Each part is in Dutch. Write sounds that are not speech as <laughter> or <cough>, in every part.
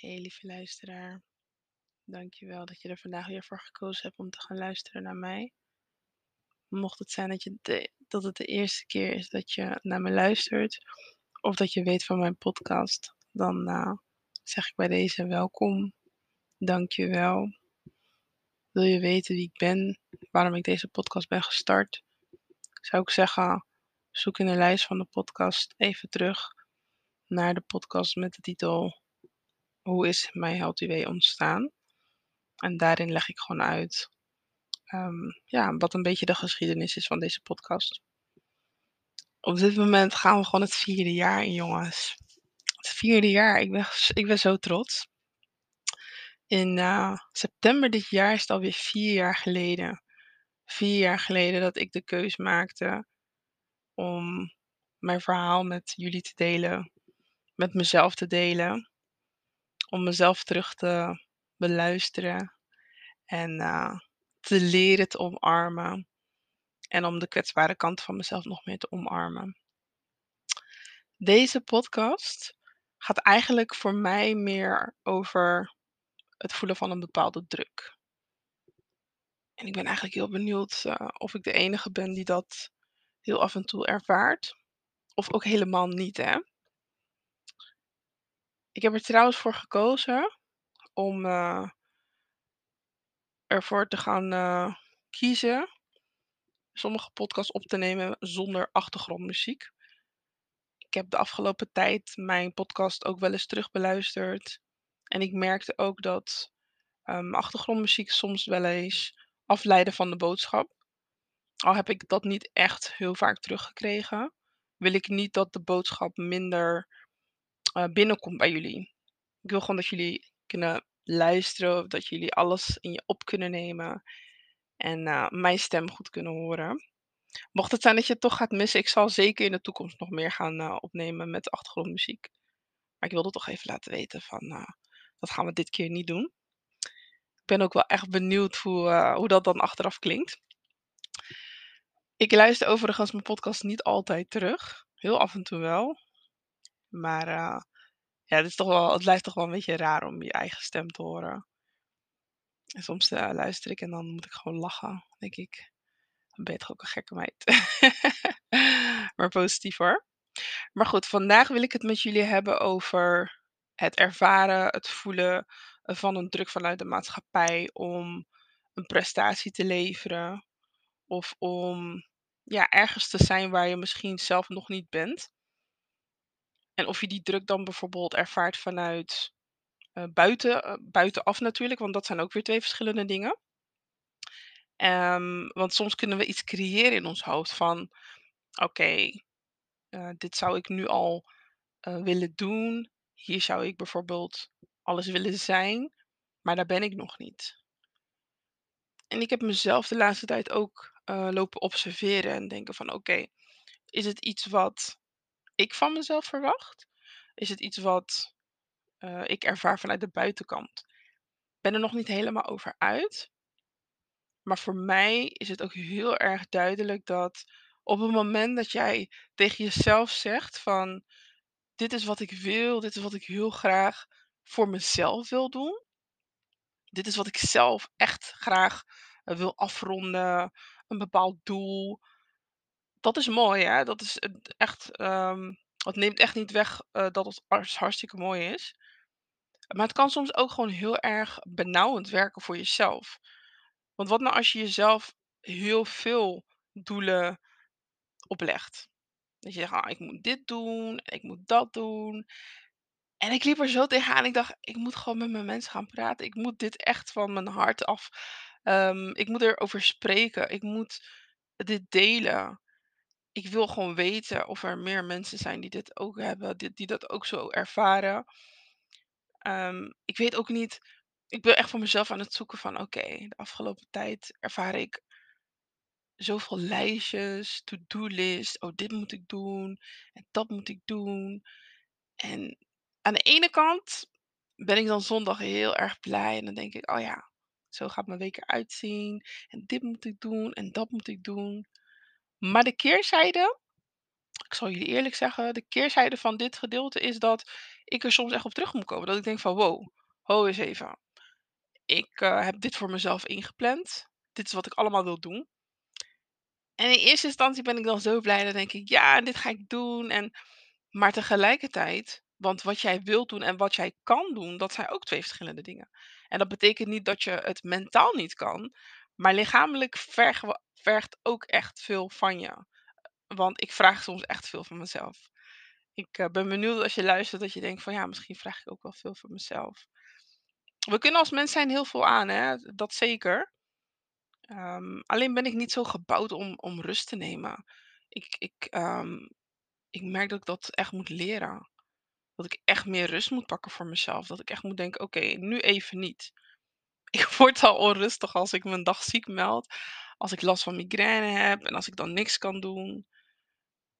Hey, lieve luisteraar. Dankjewel dat je er vandaag weer voor gekozen hebt om te gaan luisteren naar mij. Mocht het zijn dat, je dat het de eerste keer is dat je naar me luistert, of dat je weet van mijn podcast, dan uh, zeg ik bij deze welkom. Dankjewel. Wil je weten wie ik ben, waarom ik deze podcast ben gestart? Zou ik zeggen, zoek in de lijst van de podcast even terug naar de podcast met de titel Hoe is mijn Healthy Way ontstaan? En daarin leg ik gewoon uit um, ja, wat een beetje de geschiedenis is van deze podcast. Op dit moment gaan we gewoon het vierde jaar in, jongens. Het vierde jaar, ik ben, ik ben zo trots. In uh, september dit jaar is het alweer vier jaar geleden. Vier jaar geleden dat ik de keus maakte om mijn verhaal met jullie te delen, met mezelf te delen, om mezelf terug te beluisteren en uh, te leren te omarmen. En om de kwetsbare kant van mezelf nog meer te omarmen. Deze podcast gaat eigenlijk voor mij meer over het voelen van een bepaalde druk. En ik ben eigenlijk heel benieuwd uh, of ik de enige ben die dat heel af en toe ervaart. Of ook helemaal niet, hè. Ik heb er trouwens voor gekozen om uh, ervoor te gaan uh, kiezen sommige podcasts op te nemen zonder achtergrondmuziek. Ik heb de afgelopen tijd mijn podcast ook wel eens terugbeluisterd. En ik merkte ook dat um, achtergrondmuziek soms wel eens afleiden van de boodschap. Al heb ik dat niet echt heel vaak teruggekregen, wil ik niet dat de boodschap minder uh, binnenkomt bij jullie. Ik wil gewoon dat jullie kunnen luisteren, dat jullie alles in je op kunnen nemen en uh, mijn stem goed kunnen horen. Mocht het zijn dat je het toch gaat missen, ik zal zeker in de toekomst nog meer gaan uh, opnemen met achtergrondmuziek. Maar ik wilde toch even laten weten van, dat gaan we dit keer niet doen. Ik ben ook wel echt benieuwd hoe, hoe dat dan achteraf klinkt. Ik luister overigens mijn podcast niet altijd terug. Heel af en toe wel. Maar ja, het, is toch wel, het blijft toch wel een beetje raar om je eigen stem te horen. En soms uh, luister ik en dan moet ik gewoon lachen. denk ik, dan ben je toch ook een gekke meid. <laughs> maar positief hoor. Maar goed, vandaag wil ik het met jullie hebben over het ervaren, het voelen van een druk vanuit de maatschappij om een prestatie te leveren. Of om ja, ergens te zijn waar je misschien zelf nog niet bent. En of je die druk dan bijvoorbeeld ervaart vanuit uh, buiten, uh, buitenaf natuurlijk, want dat zijn ook weer twee verschillende dingen. Um, want soms kunnen we iets creëren in ons hoofd van, oké, uh, dit zou ik nu al willen doen. Hier zou ik bijvoorbeeld alles willen zijn, maar daar ben ik nog niet. En ik heb mezelf de laatste tijd ook lopen observeren en denken van, oké, is het iets wat ik van mezelf verwacht? Is het iets wat uh, ik ervaar vanuit de buitenkant? Ik ben er nog niet helemaal over uit. Maar voor mij is het ook heel erg duidelijk dat op het moment dat jij tegen jezelf zegt van dit is wat ik wil, dit is wat ik heel graag voor mezelf wil doen. Dit is wat ik zelf echt graag uh, wil afronden, een bepaald doel. Dat is mooi, hè? Dat is echt um, het neemt echt niet weg uh, dat het hartstikke mooi is. Maar het kan soms ook gewoon heel erg benauwend werken voor jezelf. Want wat nou als je jezelf heel veel doelen oplegt? Dat je zegt, ah, ik moet dit doen, ik moet dat doen. En ik liep er zo tegenaan. Ik dacht, ik moet gewoon met mijn mensen gaan praten. Ik moet dit echt van mijn hart af. Um, ik moet erover spreken. Ik moet dit delen ik wil gewoon weten of er meer mensen zijn die dit ook hebben, die, dat ook zo ervaren. Um, ik weet ook niet. Ik ben echt voor mezelf aan het zoeken van oké, de afgelopen tijd ervaar ik zoveel lijstjes, to-do-list. Oh, dit moet ik doen en dat moet ik doen. En aan de ene kant ben ik dan zondag heel erg blij en dan denk ik, oh ja, zo gaat mijn week eruit zien. En dit moet ik doen en dat moet ik doen. Maar de keerzijde Ik zal jullie eerlijk zeggen, de keerzijde van dit gedeelte is dat ik er soms echt op terug moet komen. Dat ik denk van wow, ho eens even. Ik eh, heb dit voor mezelf ingepland. Dit is wat ik allemaal wil doen. En in eerste instantie ben ik dan zo blij. Dan denk ik, ja, dit ga ik doen. En, maar tegelijkertijd, want wat jij wilt doen en wat jij kan doen, dat zijn ook twee verschillende dingen. En dat betekent niet dat je het mentaal niet kan, maar lichamelijk vergt ook echt veel van je. Want ik vraag soms echt veel van mezelf. Ik eh, ben benieuwd als je luistert dat je denkt van ja, misschien vraag ik ook wel veel van mezelf. We kunnen als mens zijn heel veel aan, hè? Dat zeker. Ehm, alleen ben ik niet zo gebouwd om, om rust te nemen. Ik, ik, ehm, ik merk dat ik dat echt moet leren. Dat ik echt meer rust moet pakken voor mezelf. Dat ik echt moet denken, oké, nu even niet. <laughs> Ik word al onrustig als ik een dag ziek meld. Als ik last van migraine heb en als ik dan niks kan doen.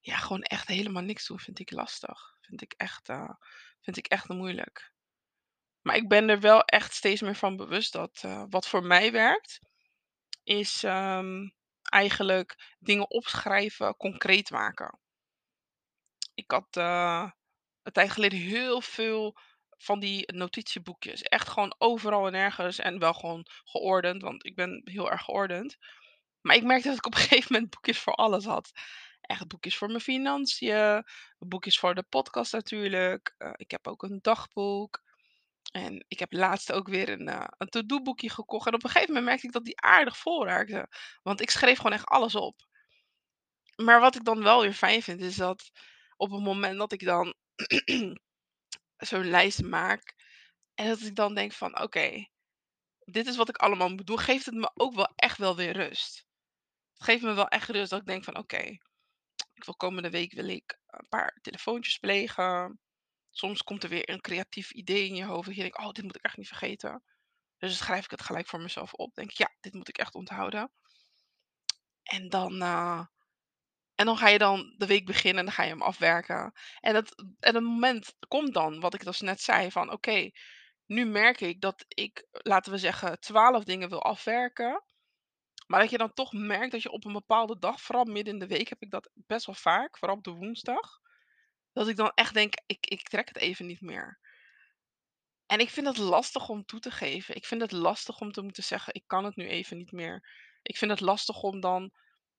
Ja, gewoon echt helemaal niks doen vind ik lastig. Vind ik echt, eh, vind ik echt moeilijk. Maar ik ben er wel echt steeds meer van bewust dat eh, wat voor mij werkt, is ehm, eigenlijk dingen opschrijven, concreet maken. Ik had eh, een tijd geleden heel veel van die notitieboekjes. Echt gewoon overal en ergens en wel gewoon geordend, want ik ben heel erg geordend. Maar ik merkte dat ik op een <laughs> gegeven moment boekjes voor alles had. Echt boekjes voor mijn financiën, boekjes voor de podcast natuurlijk. eh, ik heb ook een dagboek. En ik heb laatst ook weer een, eh, een to-do-boekje gekocht. En op een gegeven moment merkte ik dat die aardig vol raakte. Want ik schreef gewoon echt alles op. Maar wat ik dan wel weer fijn vind, is dat op het moment dat ik dan zo'n lijst maak. En dat ik dan denk van oké, dit is wat ik allemaal moet doen. Geeft het me ook wel echt wel weer rust. Het geeft me wel echt rust dat ik denk van oké, ik wil komende week wil ik een paar telefoontjes plegen. Soms komt er weer een creatief idee in je hoofd. Dat je denkt, oh, dit moet ik echt niet vergeten. Dus dan schrijf ik het gelijk voor mezelf op. Denk ja, dit moet ik echt onthouden. En dan, eh, en dan ga je dan de week beginnen en dan ga je hem afwerken. En het, en het moment komt dan, wat ik dus net zei, van oké, nu merk ik dat ik, laten we zeggen, twaalf dingen wil afwerken. Maar dat je dan toch merkt dat je op een bepaalde dag, vooral midden in de week heb ik dat best wel vaak, vooral op de woensdag, dat ik dan echt denk, ik, ik trek het even niet meer. En ik vind het lastig om toe te geven. Ik vind het lastig om te moeten zeggen: "Ik kan het nu even niet meer." Ik vind het lastig om dan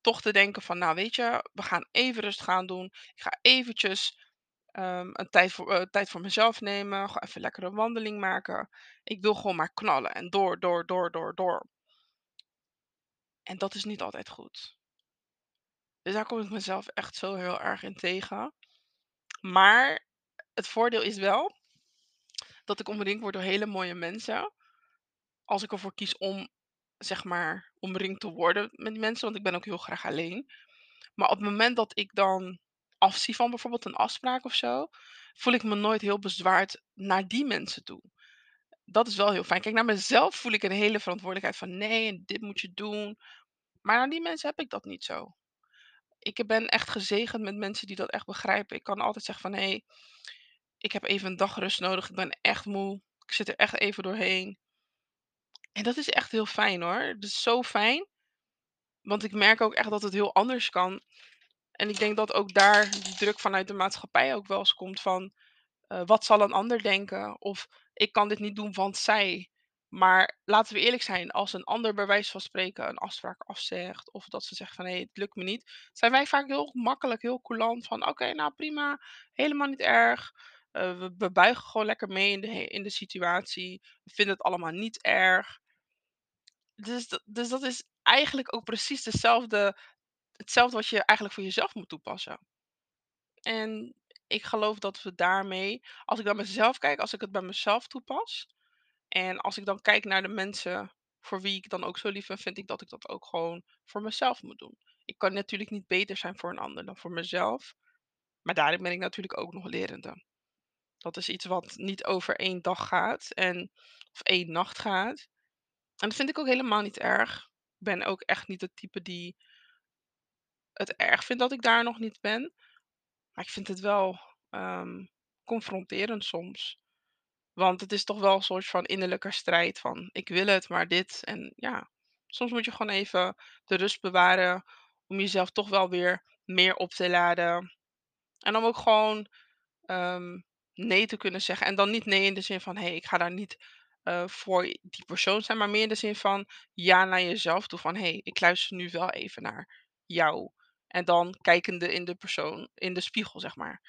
toch te denken van: "Nou, weet je, we gaan even rustig aan doen. Ik ga eventjes, ehm, een tijd voor eh, tijd voor mezelf nemen. Ga even lekker een wandeling maken. Ik wil gewoon maar knallen en door, door, door, door, door." En dat is niet altijd goed. Dus daar kom ik mezelf echt zo heel erg in tegen. Maar het voordeel is wel dat ik omringd word door hele mooie mensen. Als ik ervoor kies om, zeg maar, omringd te worden met mensen, want ik ben ook heel graag alleen. Maar op het moment dat ik dan afzie van bijvoorbeeld een afspraak of zo, voel ik me nooit heel bezwaard naar die mensen toe. Dat is wel heel fijn. Kijk, naar mezelf voel ik een hele verantwoordelijkheid van nee, dit moet je doen. Maar naar die mensen heb ik dat niet zo. Ik ben echt gezegend met mensen die dat echt begrijpen. Ik kan altijd zeggen van hé, hey, ik heb even een dag rust nodig. Ik ben echt moe. Ik zit er echt even doorheen. En dat is echt heel fijn hoor. Dat is zo fijn. Want ik merk ook echt dat het heel anders kan. En ik denk dat ook daar die druk vanuit de maatschappij ook wel eens komt van eh, wat zal een ander denken? Of ik kan dit niet doen, want zij. Maar laten we eerlijk zijn, als een ander bij wijze van spreken een afspraak afzegt, of dat ze zegt van hé, het lukt me niet, zijn wij vaak heel makkelijk, heel coulant van oké, nou prima, helemaal niet erg. Eh, we, buigen gewoon lekker mee in de, in de situatie. We vinden het allemaal niet erg. Dus, dat- dus dat is eigenlijk ook precies hetzelfde wat je eigenlijk voor jezelf moet toepassen. En ik geloof dat we daarmee, als ik naar mezelf kijk, als ik het bij mezelf toepas, en als ik dan kijk naar de mensen voor wie ik dan ook zo lief ben, vind ik dat ik dat ook gewoon voor mezelf moet doen. Ik kan natuurlijk niet beter zijn voor een ander dan voor mezelf, maar daarin ben ik natuurlijk ook nog lerende. Dat is iets wat niet over één dag gaat en of één nacht gaat. En dat vind ik ook helemaal niet erg. Ik ben ook echt niet het type die het erg vindt dat ik daar nog niet ben. Maar ik vind het wel ehm, confronterend soms. Want het is toch wel een soort van innerlijke strijd van ik wil het, maar dit. En ja, soms moet je gewoon even de rust bewaren om jezelf toch wel weer meer op te laden. En om ook gewoon, ehm, nee te kunnen zeggen. En dan niet nee in de zin van: "Hey, ik ga daar niet, eh, voor die persoon zijn." Maar meer in de zin van ja naar jezelf toe van: "Hey, ik luister nu wel even naar jou." En dan kijkende in de persoon in de spiegel, zeg maar.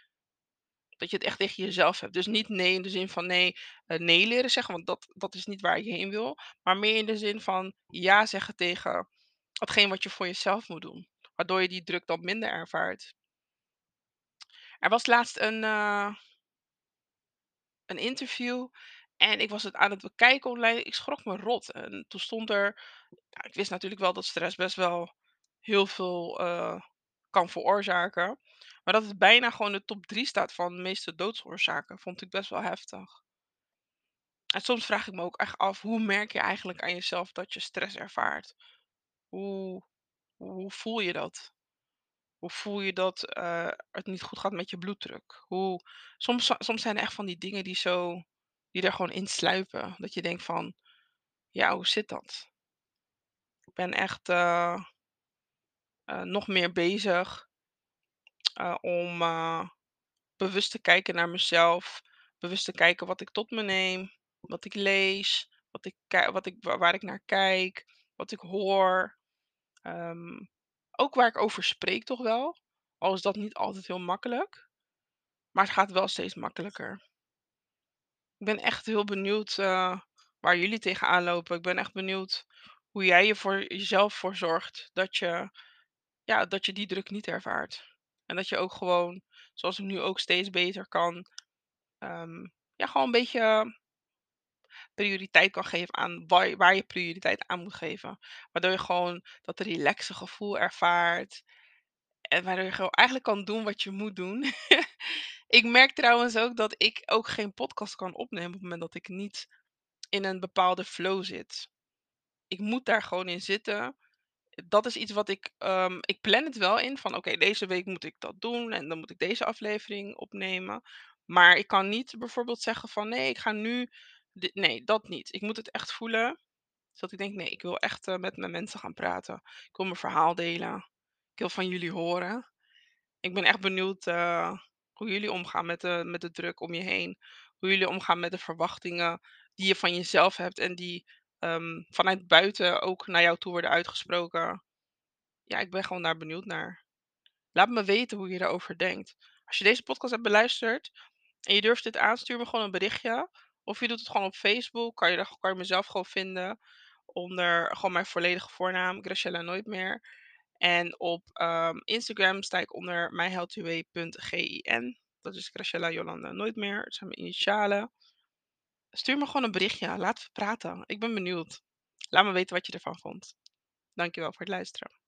Dat je het echt tegen jezelf hebt. Dus niet nee in de zin van nee, eh, nee leren zeggen, want dat dat is niet waar je heen wil. Maar meer in de zin van ja zeggen tegen hetgeen wat je voor jezelf moet doen. Waardoor je die druk dan minder ervaart. Er was laatst een, eh een interview en ik was het aan het bekijken online. Ik schrok me rot. En toen stond er ik wist natuurlijk wel dat stress best wel heel veel, eh, kan veroorzaken. Maar dat het bijna gewoon de top 3 staat van de meeste doodsoorzaken, vond ik best wel heftig. En soms vraag ik me ook echt af, hoe merk je eigenlijk aan jezelf dat je stress ervaart? Hoe hoe voel je dat? Hoe voel je dat, eh, het niet goed gaat met je bloeddruk? Hoe soms soms zijn er echt van die dingen die zo die er gewoon in sluipen. Dat je denkt van, ja, hoe zit dat? Ik ben echt, eh eh, nog meer bezig, eh, om, bewust te kijken naar mezelf, bewust te kijken wat ik tot me neem, wat ik lees, wat ik wat ik wa waar ik naar kijk, wat ik hoor. Ehm, ook waar ik over spreek toch wel, al is dat niet altijd heel makkelijk, maar het gaat wel steeds makkelijker. Ik ben echt heel benieuwd, eh, waar jullie tegenaan lopen. Ik ben echt benieuwd hoe jij je voor jezelf voor zorgt dat je ja, dat je die druk niet ervaart. En dat je ook gewoon, zoals ik nu ook steeds beter kan, ehm, ja, gewoon een beetje prioriteit kan geven aan waar je waar je prioriteit aan moet geven. Waardoor je gewoon dat relaxe gevoel ervaart en waardoor je gewoon eigenlijk kan doen wat je moet doen. <laughs> Ik merk trouwens ook dat ik ook geen podcast kan opnemen op het moment dat ik niet in een bepaalde flow zit. Ik moet daar gewoon in zitten. Dat is iets wat ik, ehm, ik plan het wel in van oké, deze week moet ik dat doen en dan moet ik deze aflevering opnemen. Maar ik kan niet bijvoorbeeld zeggen van nee, ik ga nu nee, dat niet. Ik moet het echt voelen, zodat ik denk nee, ik wil echt, eh, met mijn mensen gaan praten. Ik wil mijn verhaal delen. Ik wil van jullie horen. Ik ben echt benieuwd, eh, hoe jullie omgaan met de met de druk om je heen. Hoe jullie omgaan met de verwachtingen die je van jezelf hebt en die, ehm, vanuit buiten ook naar jou toe worden uitgesproken. Ja, ik ben gewoon daar benieuwd naar. Laat me weten hoe je erover denkt. Als je deze podcast hebt beluisterd en je durft dit aan, stuur me gewoon een berichtje. Of je doet het gewoon op Facebook, kan je kan je mezelf gewoon vinden onder gewoon mijn volledige voornaam, Graciela Nooit meer. En op, ehm, Instagram sta ik onder myhealthyway.gin. Dat is Graciela Jolanda Nooit meer. Dat zijn mijn initialen. Stuur me gewoon een berichtje. Laten we praten. Ik ben benieuwd. Laat me weten wat je ervan vond. Dankjewel voor het luisteren.